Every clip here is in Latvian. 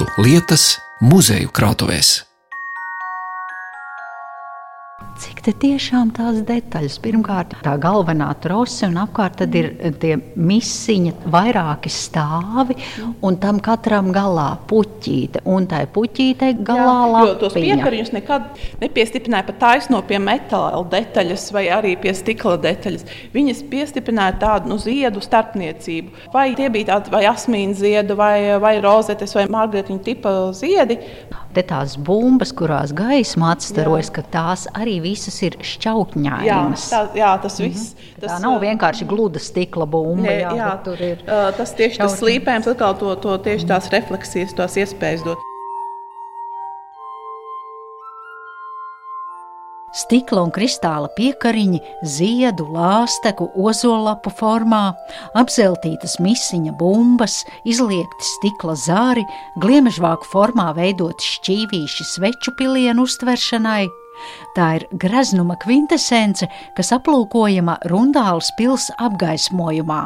vietu lietas muzeju krātuvēs. Te tiešām tās detaļas? Pirmkārt, tā galvenā trose, un apkārt tad ir tie misiņa, vairāki stāvi, un tam katram galā puķīte, un tai puķīte galā Jā, jo tos lapiņa. piekariņus nekad nepiestiprināja pa taisno pie metāla detaļas vai arī pie stikla detaļas. Viņas piestiprināja tādu nu, ziedu starpniecību. Vai tie bija tādi vai asmīna ziedi, vai, vai rozetes, vai margaritiņu tipa ziedi. Te tās bumbas, kurās gaisma atstarojas, ka tās arī visas ir Jā, šķautņainas. tā, jā tas viss. Mhm. Tā nav vienkārši gluda stikla bumba. Nē, jā, jā, tur ir. uh, tas tieši tas šķautņi. slīpējums, atkal to, to tieši tās refleksijas, tās iespējas dot. Stikla un kristāla piekariņi, ziedu, lāsteku, ozolapu formā, apzeltītas misiņa bumbas, izliekti stikla zāri, gliemežvāku formā veidoti šķīvīši sveču pilienu uztveršanai. Tā ir greznuma kvintesence, kas aplūkojama Rundāles pils apgaismojumā.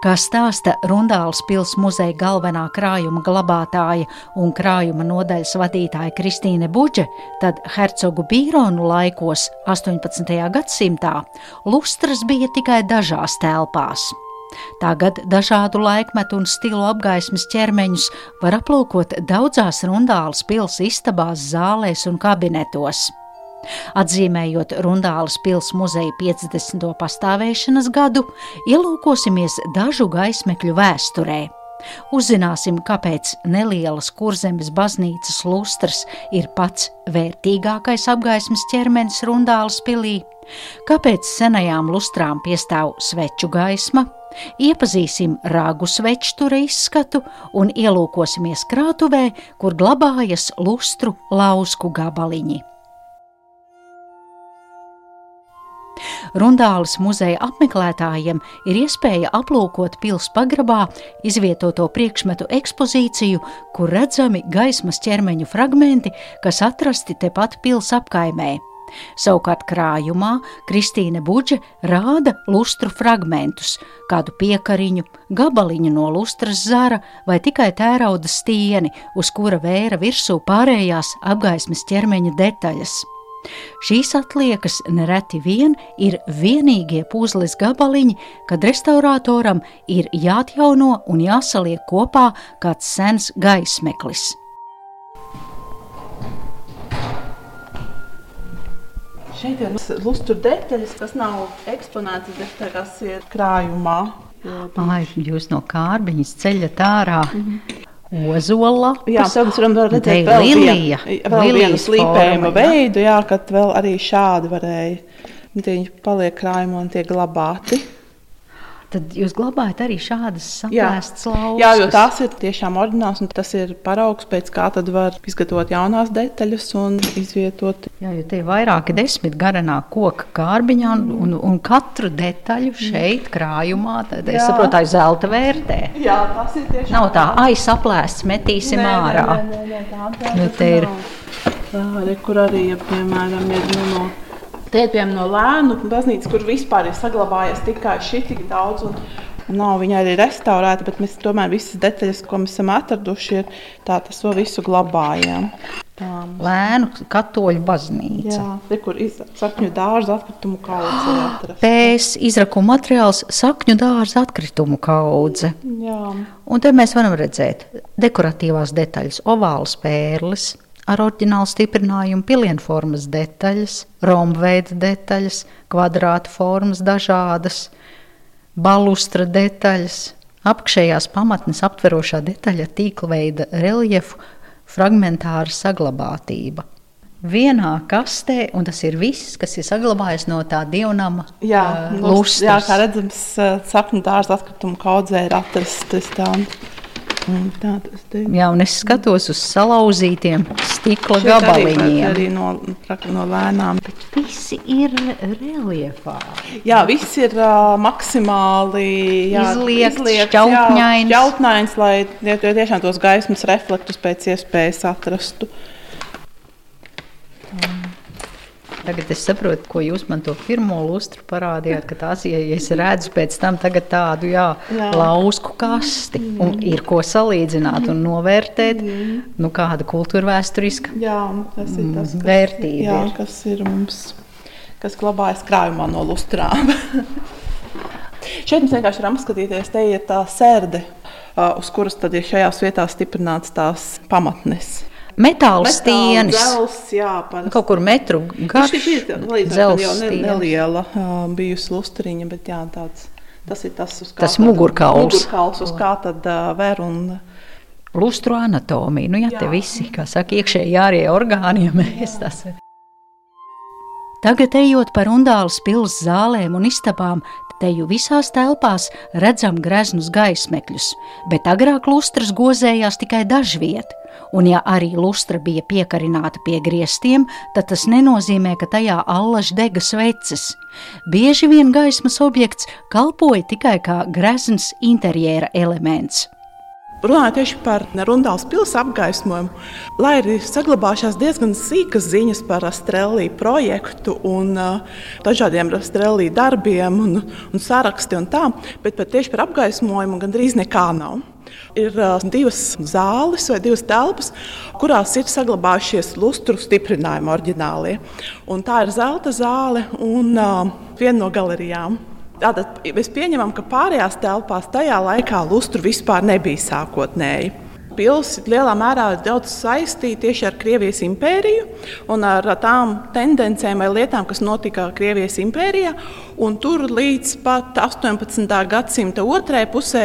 Kā stāsta Rundāles pilsētas muzeja galvenā krājuma glabātāja un krājuma nodaļas vadītāja Kristīne Budže, tad hercogu bīronu laikos, 18. gadsimtā, lustras bija tikai dažās telpās. Tagad dažādu laikmetu un stilu apgaismas ķermeņus var aplūkot daudzās Rundāles pilsētas istabās, zālēs un kabinetos. Atzīmējot Rundāles pilsētas muzeja 50. pastāvēšanas gadu, ielūkosimies dažu gaismekļu vēsturē. Uzzināsim, kāpēc nelielas kurzemes baznīcas lustras ir pats vērtīgākais apgaismas ķermenis Rundāles pilī, kāpēc senajām lustrām piestāv sveču gaisma, iepazīsim rāgu svečtura izskatu un ielūkosimies krātuvē, kur glabājas lustru lausku gabaliņi. Rundāles muzeja apmeklētājiem ir iespēja aplūkot pilsētas pagrabā izvietoto priekšmetu ekspozīciju, kur redzami gaismas ķermeņu fragmenti, kas atrasti tepat pilsētas apkaimē. Savukārt krājumā Kristīne Budže rāda lustru fragmentus, kādu piekariņu, gabaliņu no lustras zara vai tikai tērauda stieni, uz kura vēra virsū pārējās apgaismas ķermeņa detaļas. Šīs atliekas nereti vien ir vienīgie puzles gabaliņi, kad restauratoram ir jāatjauno un jāsaliek kopā kāds sens gaismeklis. Šeit ir lustru detaļas, kas nav eksponētas, bet kas ir krājumā. Ai, jūs no kārbiņas ceļat ārā. Ozola, Jā, mēs varam redzēt vēl, lilija, vien, vēl vienu lilijas slīpējuma forma, jā. veidu, jā, kad vēl arī šādi varēja. Viņi paliek krājumā un tiek glabāti. Tad jūs glabājat arī šādas saplēstas lauskas. Jā, jo tās ir tiešām oriģināls un tas ir paraugs, pēc kā tad var izgatavot jaunās detaļas un izvietot. Jā, jo tie ir vairāki desmit garanā koka kārbiņā, un, un, un katru detaļu šeit, krājumā, tad es Jā. saprotu, tā ir zelta vērtē. Jā, tas ir tiešām. Nav tā, ai, saplēsts, metīsim Nē, nē, ārā. nē, nē, nē, tā, tā, Nu, tas te ir- nav. Tā, kur arī, ja, piemēram, ir nu, no, te ir piemēram no lēnu baznīcas, kur vispār ir saglabājies tikai šī tik daudz. Un, nav viņa arī restaurēta, bet mēs tomēr visas detaļas, ko mēs esam atraduši, ir tā, tas to visu glabājam. Tā, Lēnu katoļu baznīca. jā, te, kur sakņu dārza atkritumu kaudze ir atrasta. Pēc izrakuma materiāls sakņu dārza atkritumu kaudze. Jā, Un te mēs varam redzēt dekoratīvās detaļas, ovālas pērles, ar oriģinālu stiprinājumu, pilienformas detaļas, rombveida detaļas, kvadrāta formas dažādas, balustra detaļas, apakšējās pamatnes aptverošā detaļa tīkla veida reljefu, fragmentāra saglabātība. Vienā kastē, un tas ir viss, kas ir saglabājies no tā dievnama jā, ā, lūs, jā kā redzams, sakņu dārza atkritumu kaudzē ir atrastas tā. Un Tā tas ir. Jā, un es skatos uz salauzītiem stikla Šeit arī, gabaliņiem. Arī no, prak- no lēnām. Visi ir reliefā. Jā, viss ir uh, maksimāli jā, Izliekts, izliekts, šķautņains. Jā, šķautņains, lai tie, tie tiešām tos gaismas reflektus pēc iespējas atrastu. Tagad es saprotu, ko jūs man to pirmo lustru parādījāt, ka tās, ja es redzu pēc tam tādu jā, jā. lausku kasti, mm. un ir ko salīdzināt un novērtēt, mm. nu, kāda kultūra vēsturiska jā, tas ir tas, kas, vērtība. Jā, ir. kas ir mums, kas glabājas krājumā no lustrām. Šeit mums vienkārši ir apskatīties, te ir tā sērde, uz kuras tad ir šajās vietās stiprināts tās pamatnes metāla stieņas. Dzels, jā, parasti. Kaut kur metru garš. Viņš ir līdz jau ne, neliela uh, bijusi lustriņa, bet jā, tāds, tas ir tas, uz kā tas mugurkauls. mugurkauls, uz kā tad uh, ver un lustru anatomiju. Nu, jā, jā. te visi, kā saka, iekšēji ārie orgāni, ja mēs tas. Tagad ejot par Undāles pils zālēm un istabām, Teju visās telpās redzam greznus gaismekļus, bet agrāk lustras gozējās tikai dažviet, un ja arī lustra bija piekarināta pie griestiem, tad tas nenozīmē, ka tajā allaž dega sveces. Bieži vien gaismas objekts kalpoja tikai kā grezns interjera elements. Runājot tieši par Rundāls pilsētas apgaismojumu, lai arī saglabājušās diezgan sīkas ziņas par Astrēlī projektu un uh, dažādiem Astrēlī darbiem un, un saraksti un tā, bet tieši par apgaismojumu gandrīz nekā nav. Ir divas zāles vai divas telpas, kurās ir saglabājušies lustru stiprinājumi oriģinālie. Un tā ir zelta zāle un viena no galerijām. Tātad mēs pieņemam, ka pārējās telpās tajā laikā lustru vispār nebija sākotnēji pilsēta lielā mērā ir daudz saistīta tieši ar Krievijas impēriju un ar tām tendencēm vai lietām, kas notika Krievijas impērijā. Un tur līdz pat 18. gadsimta otrajai pusē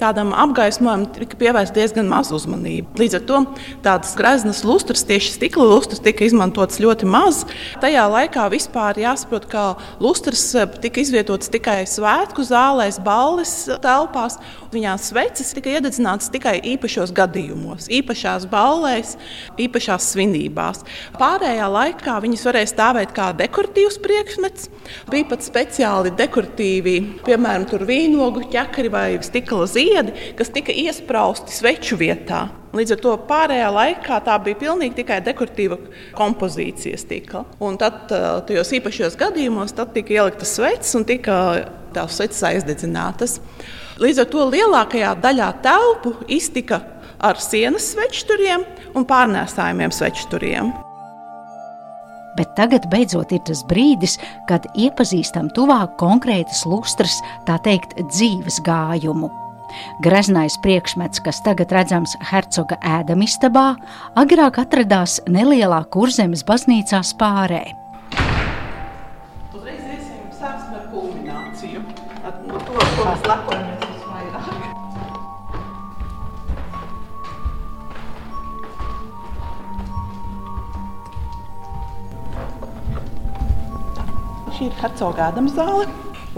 tādam apgaismojumam tika pievērsta diezgan maz uzmanības. Līdz ar to tādas greznas lustras, tieši stikla lustras, tika izmantotas ļoti maz. Tajā laikā vispār jāsaprot, ka lustras tika izvietotas tikai svētku zālēs, balles telpās. Viņās sveces tika iededzinātas tikai īpašos gadījumos, īpašās ballēs, īpašās svinībās. Pārējā laikā viņas varēja stāvēt kā dekoratīvs priekšmets. Bija pat speciāli dekoratīvi, piemēram, vīnogu ķekari vai stikla ziedi, kas tika iesprausti sveču vietā. Līdz ar to pārējā laikā tā bija pilnīgi tikai dekoratīva kompozīcija stikla. Un tad, tajos īpašajos gadījumos, tika ieliktas sveces un tika tās sveces aizdedzinātas. Līdz ar to lielākajā daļā telpu iztika ar sienas svečturiem un pārnēsājumiem svečturiem. Bet tagad beidzot ir tas brīdis, kad iepazīstam tuvāk konkrētas lustras, tā teikt, dzīves gājumu. Greznais priekšmets, kas tagad redzams hercoga ēdamistabā, agrāk atradās nelielā kurzemes baznīcā spārē. Uzreiz iesim sāksim ar kulmināciju. Ar to, ko mēs lepojamies. Šī ir Hercoga Ādama zāle.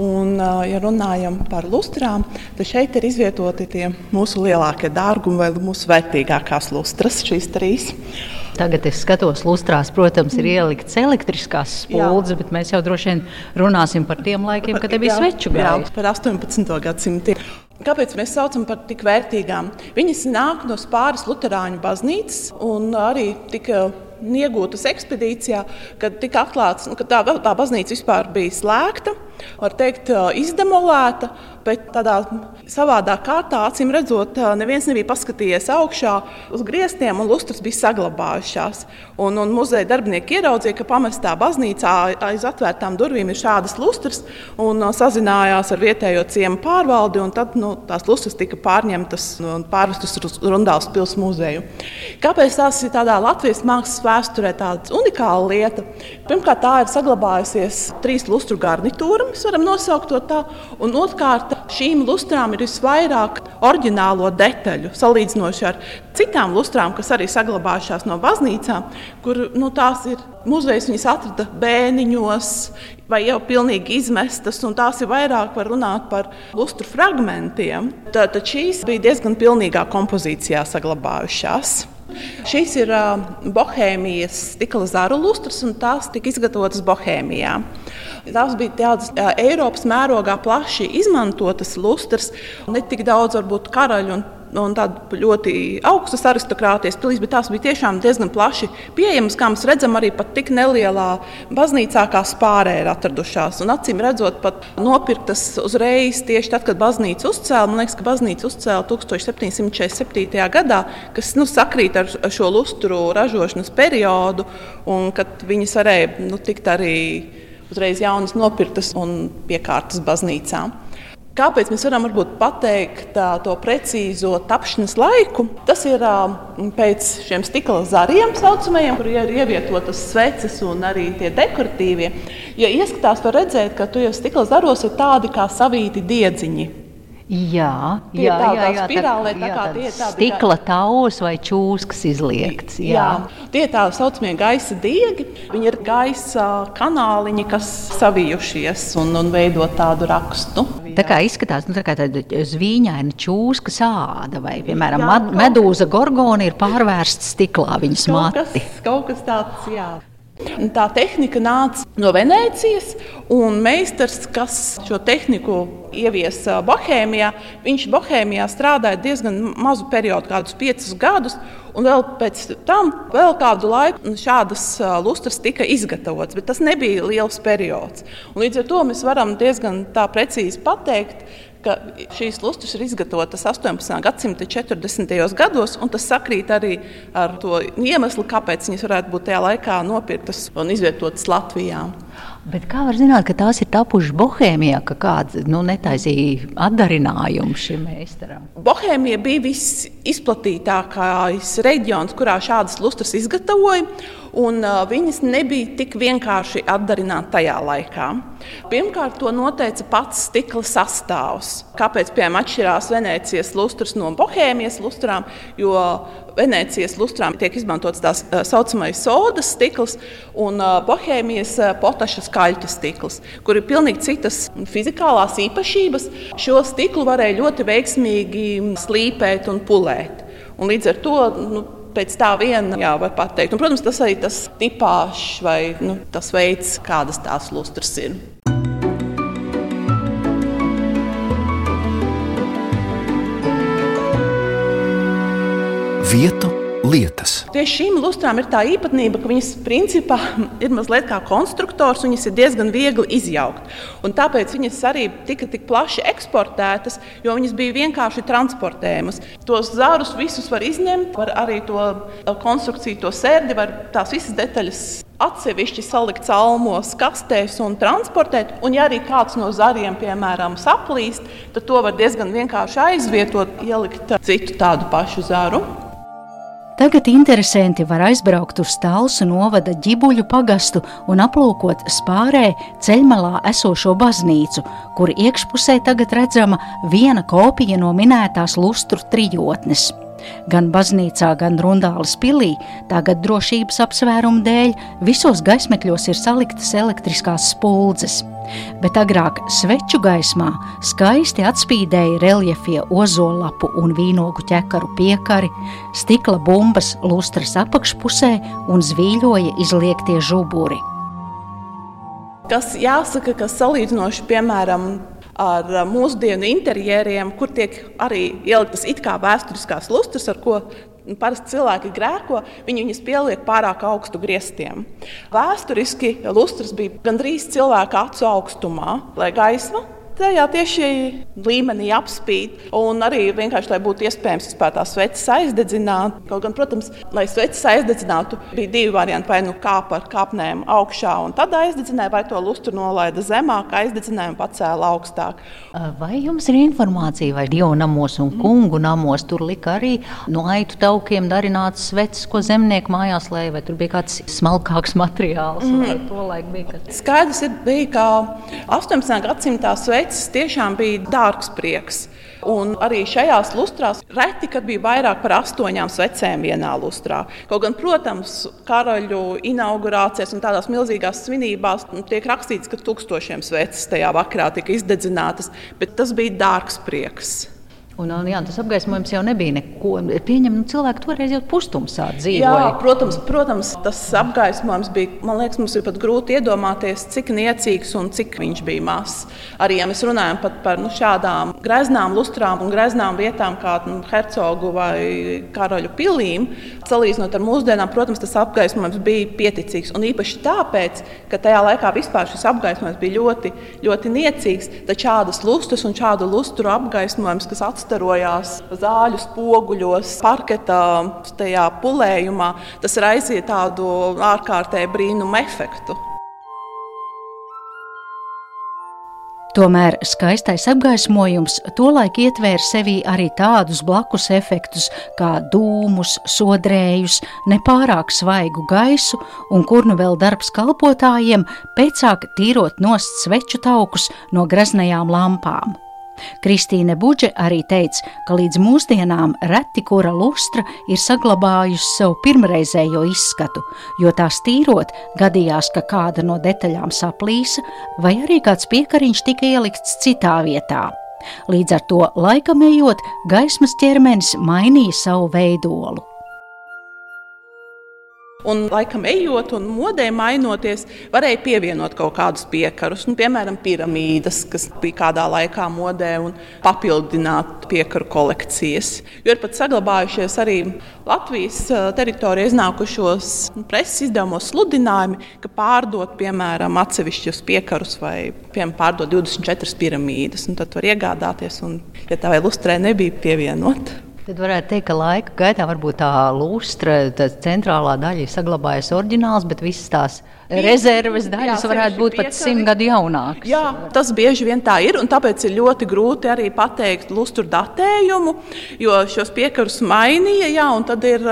Un, ja runājam par lustrām, tad šeit ir izvietoti tie mūsu lielākie dārgumi vai mūsu vērtīgākās lustras, šīs trīs. Tagad es skatos, lustrās, protams, ir ieliktas elektriskās spuldzes, bet mēs jau droši vien runāsim par tiem laikiem, kad bija sveču gājēji. Par 18. gadsimtu. Kāpēc mēs saucam par tik vērtīgām? Viņas nāk no Spāras Lutāņu baznīcas un arī tika iegūtas ekspedīcijā, kad tika atklāts, nu, ka tā, tā baznīca vispār bija slēgta, var teikt, izdemolēta, bet tādā savādā kārtā, acīm redzot, neviens nebija paskatījies augšā uz griestiem, un lustras bija saglabājušās. Un, un muzeja darbinieki ieraudzīja, ka pamestā baznīcā aiz atvērtām durvīm ir šādas lustras, un sazinājās ar vietējo ciemu pārvaldi, un tad nu, tās lustras tika pārņemtas un pārvestas uz Rundāls pilsētas muzeju. Kāpēc tās ir tādā Latvijas mākslas vēsturē tāda unikāla lieta? Pirmkārt, tā ir saglabājusies trīs lustru garnitūra, mēs varam nosaukt to tā, un otrkārt, šīm lustrām ir visvairāk oriģinālo detaļu, salīdzinoši ar citām lustrām, kas arī saglabājušās no baznīcām, kur nu, tās ir muzejs, viņas atrada bēniņos. Vai jau pilnīgi izmestas, un tās ir vairāk var runāt par lustru fragmentiem. Tad, šīs bija diezgan pilnīgā kompozīcijā saglabājušās. Šīs ir Bohēmijas stikla zaru lustras, un tās tika izgatavotas Bohēmijā. Tās bija tādas Eiropas mērogā plaši izmantotas lustras, ne tik daudz varbūt karaļu un un tāda ļoti augstas aristokrātijas pilsēta, bet tās bija tiešām diezgan plaši pieejamas, kā mēs redzam, arī tik nelielā baznīcā kā spārē ir atradušās. Un acīm redzot, pat nopirktas uzreiz tieši tad, kad baznīca uzcēla. Man liekas, ka baznīca uzcēla 1747. gadā, kas nu, sakrīt ar šo lustru ražošanas periodu, un kad viņas varēja nu, tikt arī uzreiz jaunas nopirktas un piekārtas baznīcām. Kāpēc mēs varam varbūt, pateikt tā, to precīzo tapšanas laiku? Tas ir pēc šiem stikla zariem, saucamajiem, kur ir ievietotas sveces un arī tie dekoratīvie. Ja ieskatās, var redzēt, ka tajos stikla zaros ir tādi kā savīti diedziņi. Jā, Tie jā, tā, jā, tā jā, spirālē, tā jā, kā tie tādi kā- stikla taus vai čūskas izliekts. Jā. Jā, tie ir tā saucamie gaisa diegi. Viņi ir gaisa kanāliņi, kas savijušies un, un veido tādu rakstu. Tā kā izskatās nu, tā kā tāda zvīņaina čūska sāda, vai, piemēram, Jā, medūza gorgona ir pārvērsta stiklā, viņas Kaut mati. kas, kaut kas tāds, jā. Tā tehnika nāca no Venecijas, un meistars, kas šo tehniku ieviesa Bohēmijā, viņš Bohēmijā strādāja diezgan mazu periodu, kādus piecus gadus. Un vēl pēc tam, vēl kādu laiku, šādas lustras tika izgatavotas, bet tas nebija liels periods. Un līdz ar to mēs varam diezgan precīzi pateikt, ka šīs lustras ir izgatavotas 18. gadsimta 40. gados, un tas sakrīt arī ar to iemeslu, kāpēc viņas varētu būt tajā laikā nopirktas un izvietotas Latvijā. Bet kā var zināt, ka tās ir tapušas Bohēmijā, ka kāds nu, netaisīja atdarinājumu šim meistaram? Bohēmija bija visizplatītākais reģions, kurā šādas lustras izgatavoja. Un, uh, viņas nebija tik vienkārši atdarināt tajā laikā. Pirmkārt, to noteica pats stikla sastāvs. Kāpēc, piemēram, atšķirās Venecijas lustras no Bohēmijas lustrām? Jo Venecijas lustrām tiek izmantots tā saucamais sodas stikls un Bohēmijas potaša skaļķa stikls, kur ir pilnīgi citas fizikālās īpašības. Šo stiklu varēja ļoti veiksmīgi slīpēt un pulēt. Un līdz ar to nu, pēc tā viena jā, var pateikt. Un, protams, tas arī tas tipāžs vai nu, tas veids, kādas tās lustras ir. Vietu lietas. Tieši šīm lustrām ir tā īpatnība, ka viņas principā ir mazliet kā konstruktors, viņas ir diezgan viegli izjaukt. Un tāpēc viņas arī tika tik plaši eksportētas, jo viņas bija vienkārši transportējamas. Tos zārus visus var izņemt, var arī to konstrukciju, to sērdi, var tās visas detaļas atsevišķi salikt salmos, kastēs un transportēt. Un, ja arī kāds no zariem, piemēram, saplīst, tad to var diezgan vienkārši aizvietot, ielikt citu tādu pašu zaru. Tagad interesanti var aizbraukt uz Stālsu novada ģibuļu pagastu un aplūkot spārē ceļmalā esošo baznīcu, kur iekšpusē tagad redzama viena kopija no minētās lustru trijotnes. Gan baznīcā, gan Rundāles pilī tagad drošības apsvērumu dēļ visos gaismekļos ir saliktas elektriskās spuldzes, bet agrāk sveču gaismā skaisti atspīdēja reljefie ozolapu un vīnogu ķekaru piekari, stikla bumbas lustras apakšpusē un zvīļoja izliektie žuburi. Kas jāsaka, ka salīdzinoši, piemēram, ar mūsdienu interjeriem, kur tiek arī ieliktas it kā vēsturiskās lustras, ar ko parasti cilvēki grēko, viņi viņus pieliek pārāk augstu griestiem. Vēsturiski lustras bija gandrīz cilvēka acu augstumā, lai gaisma tajā tieši līmenī apspīd. Un arī vienkārši, lai būtu iespējams vispār tās sveces aizdedzināt. Kaut gan, protams, lai sveces aizdedzinātu, bija divi varianti. Vai nu kāpa ar kāpnēm augšā un tad aizdedzināja, vai to lustru nolaida zemāk, aizdedzināja un pacēla augstāk. Vai jums ir informācija, vai dievu namos un kungu namos tur lika arī no aitu taukiem darināts sveces, ko zemnieku mājās lēja, vai tur bija kāds smalkāks materiāls, mm. Skaidrs ir, bija, ka 18. gadsimtā sveces tiešām bija dārgs prieks. Un arī šajās lustrās reti, kad bija vairāk par astoņām svecēm vienā lustrā. Kaut gan, protams, karaļu inaugurācijas un tādās milzīgās svinībās nu, tiek rakstīts, ka tūkstošiem sveces tajā vakarā tika izdedzinātas, bet tas bija dārgs prieks. Un, un, jā, tas apgaismojums jau nebija neko. Pieņem, nu, cilvēki toreiz jau pustumsā dzīvoja. Jā, protams, protams, tas apgaismojums bija. Man liekas, mums ir pat grūti iedomāties, cik niecīgs un cik viņš bija mazs. Arī ja mēs runājam par nu, šādām greznām lustrām un greznām vietām, kā nu, hercogu vai karaļu pilīm, salīdzinot ar mūsdienām, protams, tas apgaismojums bija pieticīgs. Un īpaši tāpēc, ka tajā laikā vispār šis apgaismojums bija ļoti, ļoti niecīgs. Tad šādas lustras un šādu lustru apgaismojums, kas atstāja izstarojās zāļu spoguļos, parketā, tajā pulējumā, tas raisīja tādu ārkārtēju brīnumu efektu. Tomēr skaistais apgaismojums tolaik ietvēra sevī arī tādus blakus efektus kā dūmus, sodrējus, nepārāk svaigu gaisu un kur nu vēl darbs kalpotājiem pēcāk tīrot nost sveču taukus no graznajām lampām. Kristīne Budže arī teica, ka līdz mūsdienām reti kura lustra ir saglabājusi savu pirmreizējo izskatu, jo tās tīrot gadījās, ka kāda no detaļām saplīsa, vai arī kāds piekariņš tika ielikts citā vietā. Līdz ar to laikam ejot, gaismas ķermenis mainīja savu veidolu. Un, laikam, ejot un modē mainoties, varēja pievienot kaut kādus piekarus, nu, piemēram, piramīdas, kas bija kādā laikā modē, un papildināt piekaru kolekcijas. Jo ir pat saglabājušies arī Latvijas teritorijā iznākušos preses izdevumos sludinājumi, ka pārdot, piemēram, atsevišķus piekarus vai piemēram, pārdot 24 piramīdas. Tad var iegādāties, un, ja tā vēl lustrē nebija pievienota. Tad varētu teikt, ka laika gaitā varbūt tā lustra, tā centrālā daļa ir saglabājusies oriģināls, bet visas tās rezerves daļas jā, varētu būt pat simt gadu jaunākas. Jā, tas bieži vien tā ir, un tāpēc ir ļoti grūti arī pateikt lustru datējumu, jo šos piekarus mainīja, jā, un tad ir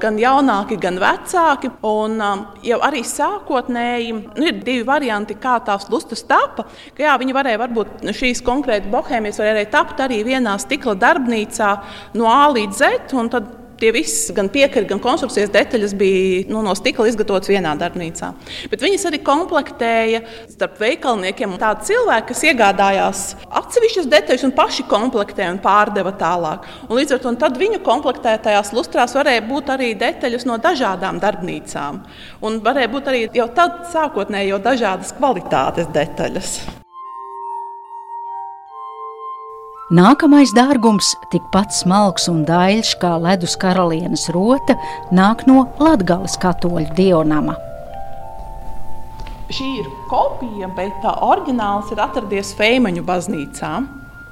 gan jaunāki, gan vecāki, un jau arī sākotnēji nu, ir divi varianti, kā tās lustras tapa, ka jā, viņi varēja varbūt šīs konkrēti bohēmijas varēja tapt arī vienā stikla darbnīcā no A līdz Z, Tie visi, gan piekari, gan konstrukcijas detaļas bija nu, no stikla izgatavotas vienā darbnīcā. Bet viņas arī komplektēja starp veikalniekiem tādi cilvēki, kas iegādājās atsevišķas detaļas un paši komplektēja un pārdeva tālāk. Un līdz ar to viņu komplektētajās lustrās varēja būt arī detaļas no dažādām darbnīcām. Un varēja būt arī jau tad sākotnēji jau dažādas kvalitātes detaļas. Nākamais dārgums, tikpat smalks un daļš kā ledus karalienes rota, nāk no Latvijas katoļu dievnama. Šī ir kopija, bet tā oriģināls ir atradies Feimaņu baznīcā.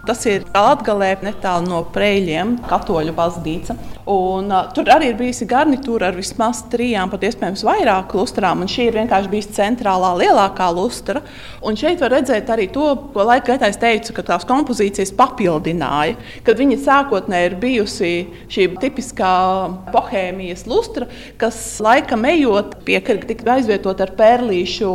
Tas ir Latvijā, netālu no Prēļiem, Katoļu baznīca. Un, uh, tur arī ir bijusi garnitūra ar vismaz trijām, pat iespējams vairāk lustrām. Šī ir vienkārši bijusi centrālā lielākā lustra. Un šeit var redzēt arī to, ko laika gaitā es teicu, ka tās kompozīcijas papildināja. Kad viņa sākotnēji ir bijusi šī tipiskā bohēmijas lustra, kas laikam ejot piekrīt tika aizvietot ar pērlīšu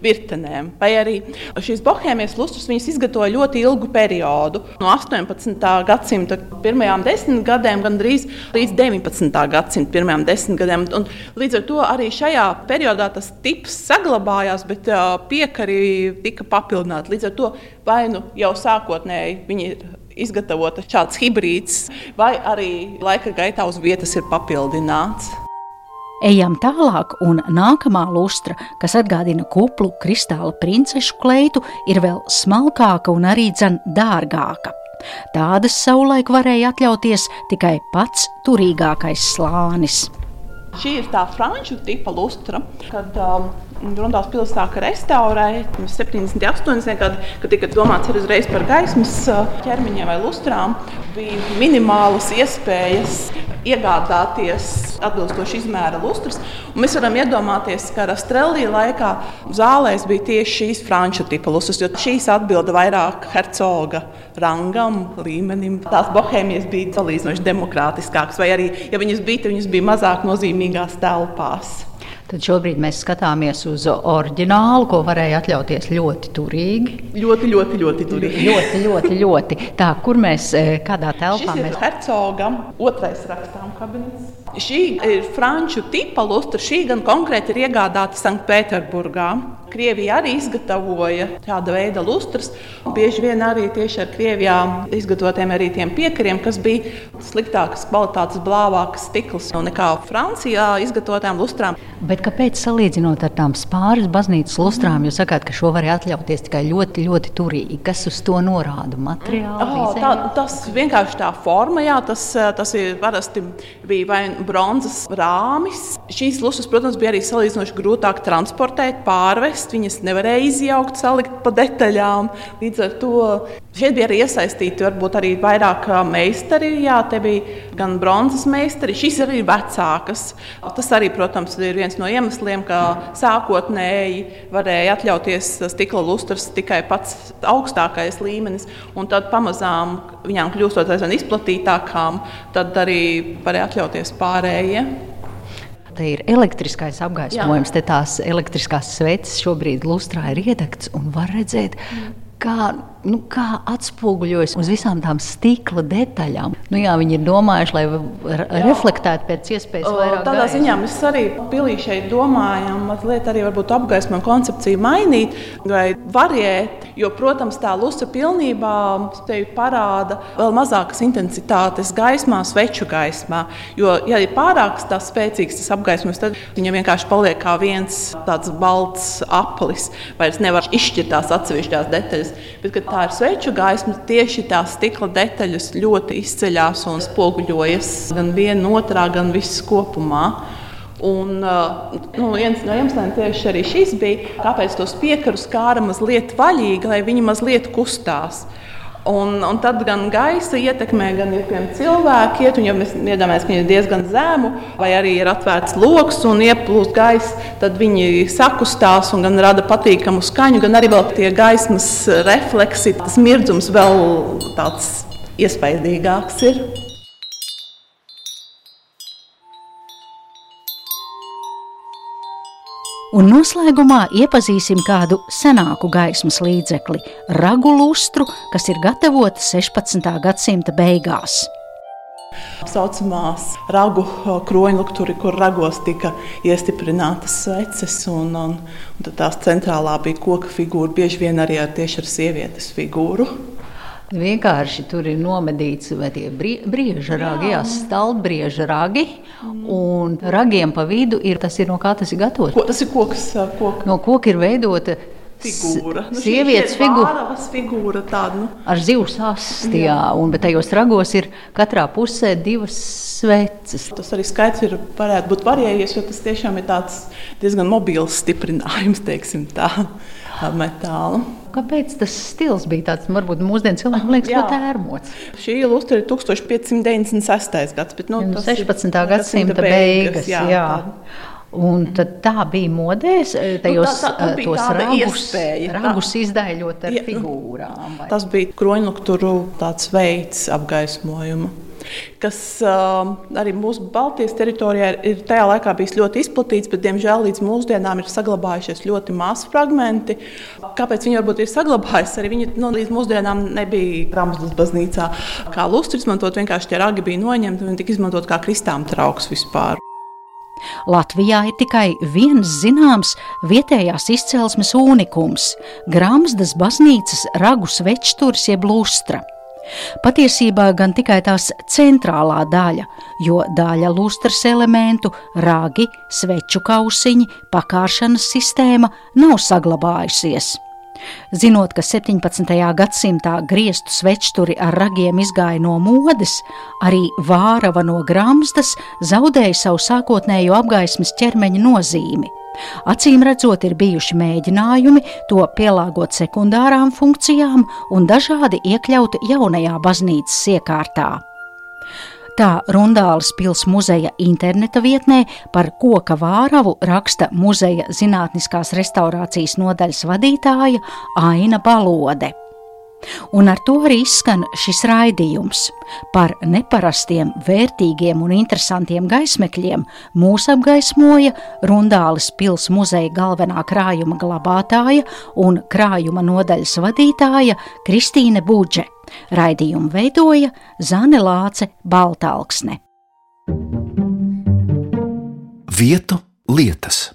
virtenēm. Vai arī šīs bohēmijas lustras izgatavoja ļoti ilgu periodu periodu no 18. gadsimta pirmajām desmit gadiem gandrīz līdz 19. gadsimta pirmajām desmit gadiem. Un līdz ar to arī šajā periodā tas tips saglabājās, bet piekari tika papildināti. Līdz ar to vai nu jau sākotnēji viņi ir izgatavota šāds hibrīds, vai arī laika gaitā uz vietas ir papildināts. Ejam tālāk, un nākamā lustra, kas atgādina kuplu kristāla princešu kleitu, ir vēl smalkāka un arī dzen dārgāka. Tādas savulaik varēja atļauties tikai pats turīgākais slānis. Šī ir tā franču tipa lustra, kad um, Grundāls pilsēta sāka restaurēt 70, 80 gadi, kad tika domāts arī uzreiz par gaismas uh, ķermeņiem vai lustrām. Bija minimālas iespējas iegādāties atbilstoši izmēra lustrus. Mēs varam iedomāties, ka Rastrelī laikā zālēs bija tieši šīs franču tipa lustrus, jo šīs atbilda vairāk hercoga rangam, līmenim. Tās bohēmijas bija salīdzinoši demokrātiskākas, vai arī, ja viņas bija, tad viņas bija mazāk nozīmīgās telpās. Tad šobrīd mēs skatāmies uz oriģinālu, ko varēja atļauties ļoti turīgi. Ļoti, ļoti, ļoti turīgi. ļoti, ļoti, ļoti. Tā, kur mēs, e, kādā telpā Šis mēs? Hercogam otrais rakstām kabinets. Šī ir franču tipa lustra. Šī gan konkrēti ir iegādāta Sanktpēterburgā. Krievija arī izgatavoja tāda veida lustras. Bieži vien arī tieši ar Krievijā izgatavotiem arī tiem piekariem, kas bija sliktākas kvalitātes, blāvākas stikls nekā Francijā izgatavotām lustrām. Bet kāpēc salīdzinot ar tām spāras baznīcas lustrām, jūs sakāt, ka šo var atļauties tikai ļoti, ļoti turīgi? Kas uz to norāda? Materiāli? Oh, tā, tas vienkārši tā forma, jā, tas, tas ir parasti bija vai bronzas rāmis. Šīs lustras, protams, bija arī salīdzinoši grūtāk transportēt, pārvest. Viņas nevarēja izjaukt, salikt pa detaļām. Līdz ar to šeit bija arī iesaistīti varbūt arī vairāk meistari. Jā, te bija gan bronzas meistari, šīs arī ir vecākas. Tas arī, protams, ir viens no iemesliem, ka sākotnēji varēja atļauties stikla lustras tikai pats augstākais līmenis, un tad pamazām viņām kļūstot aizvien izplatītākām, tad arī varēja atļauties pārējie. Te ir elektriskais apgaismojums, te tās elektriskās sveces šobrīd lustrā ir iedegts un var redzēt, kā nu, kā atspoguļojas uz visām tām stikla detaļām. Nu, jā, viņi ir domājuši, lai reflektētu pēc iespējas vairāk. Tādā gaisa. ziņā mēs arī pilī šeit domājam, mazliet arī apgaismot koncepciju mainīt vai variēt. Jo, protams, tā lusa pilnībā parāda vēl mazākas intensitātes gaismā, sveču gaismā. Jo, ja ir pārāk spēcīgs tas apgaismojums, tad viņam vienkārši paliek kā viens tāds balts aplis. Vairs nevar izšķirt tās atsevišķās detaļas. Bet, tā ir sveču gaisma, tieši tās stikla detaļas ļoti izceļas un spoguļojas gan viena otrā, gan viss kopumā. Un, nu, viens no iemesliem tieši arī šis bija, kāpēc tos piekarus kāra mazliet vaļīgi, lai viņi mazliet kustās. Un, un tad gan gaisa ietekmē, gan ir cilvēki iet, un ja mēs iedomājamies, ka viņi ir diezgan zemu, vai arī ir atvērts lokus un ieplūst gaisa, tad viņi sakustās un gan rada patīkamu skaņu, gan arī vēl tie gaismas refleksi, tas mirdzums vēl tāds iespaidīgāks ir. Un noslēgumā iepazīsim kādu senāku gaismas līdzekli - ragu lustru, kas ir gatavota 16. gadsimta beigās. Tā saucamās ragu kroņlukturi, kur ragos tika iestiprinātas sveces, un, un, un tās centrālā bija koka figūra, bieži vien arī ar tieši ar sievietes figūru. Vienkārši tur ir nomedīts tie brieža ragi, jā, stalbrieža ragi, un ragiem pa vidu ir tas, ir, no kā tas ir gatavots. Ko, tas ir koks, koks. No koka ir veidota figūra. Nu, sievietes figūra. figūra tāda, nu. Ar zivs asti, jā. jā, un tajos ragos ir katrā pusē divas sveces. Tas arī skaits ir, varētu būt varējies, jo tas tiešām ir tāds diezgan mobils stiprinājums, teiksim tā, metāla. Kāpēc tas stils bija tāds, varbūt mūsdienu cilvēkiem liekas, ļoti ērmots? Šī ilustra ir 1596. gads, bet nu, nu, 16. gadsimta beigas. beigas jā, jā. Un tā bija modēs, tajos nu, tā, tā, tā tos ragus, ragus izdēļot ar ja, figūrām. Vai? Tas bija kroņlukturu tāds veids apgaismojuma kas uh, arī mūsu Baltijas teritorijā ir tajā laikā bijis ļoti izplatīts, bet diemžēl līdz mūsdienām ir saglabājušies ļoti mazi fragmenti. Kāpēc viņi varbūt ir saglabājušies? Arī viņi nu, līdz mūsdienām nebija Rāmsdas baznīcā kā lustri izmantot, vienkārši tie ragi bija noņemti un tika izmantot kā kristām trauks vispār. Latvijā ir tikai viens zināms vietējās izcelsmes unikums - Grāmatas baznīcas ragu svečstūris jeb lustra. Patiesībā gan tikai tās centrālā daļa, jo daļa lustras elementu, ragi, sveču kausiņi, pakāršanas sistēma nav saglabājusies. Zinot, ka 17. gadsimtā grieztu svečturi ar ragiem izgāja no modes, arī vārava no grāmatas zaudēja savu sākotnējo apgaismas ķermeņa nozīmi. Acīm redzot, ir bijuši mēģinājumi to pielāgot sekundārām funkcijām un dažādi iekļaut jaunajā baznīcas iekārtā. Tā Rundāles pilsētas muzeja interneta vietnē par koka vāravu raksta muzeja zinātniskās restaurācijas nodaļas vadītāja Aina Balode. Un ar to arī izskan šis raidījums par neparastiem, vērtīgiem un interesantiem gaismekļiem. Mūs apgaismoja Rundāles pilsētas muzeja galvenā krājuma glabātāja un krājuma nodaļas vadītāja Kristīne Budže. Raidījumu veidoja Zane Lāce Baltāksne. Vietu lietas.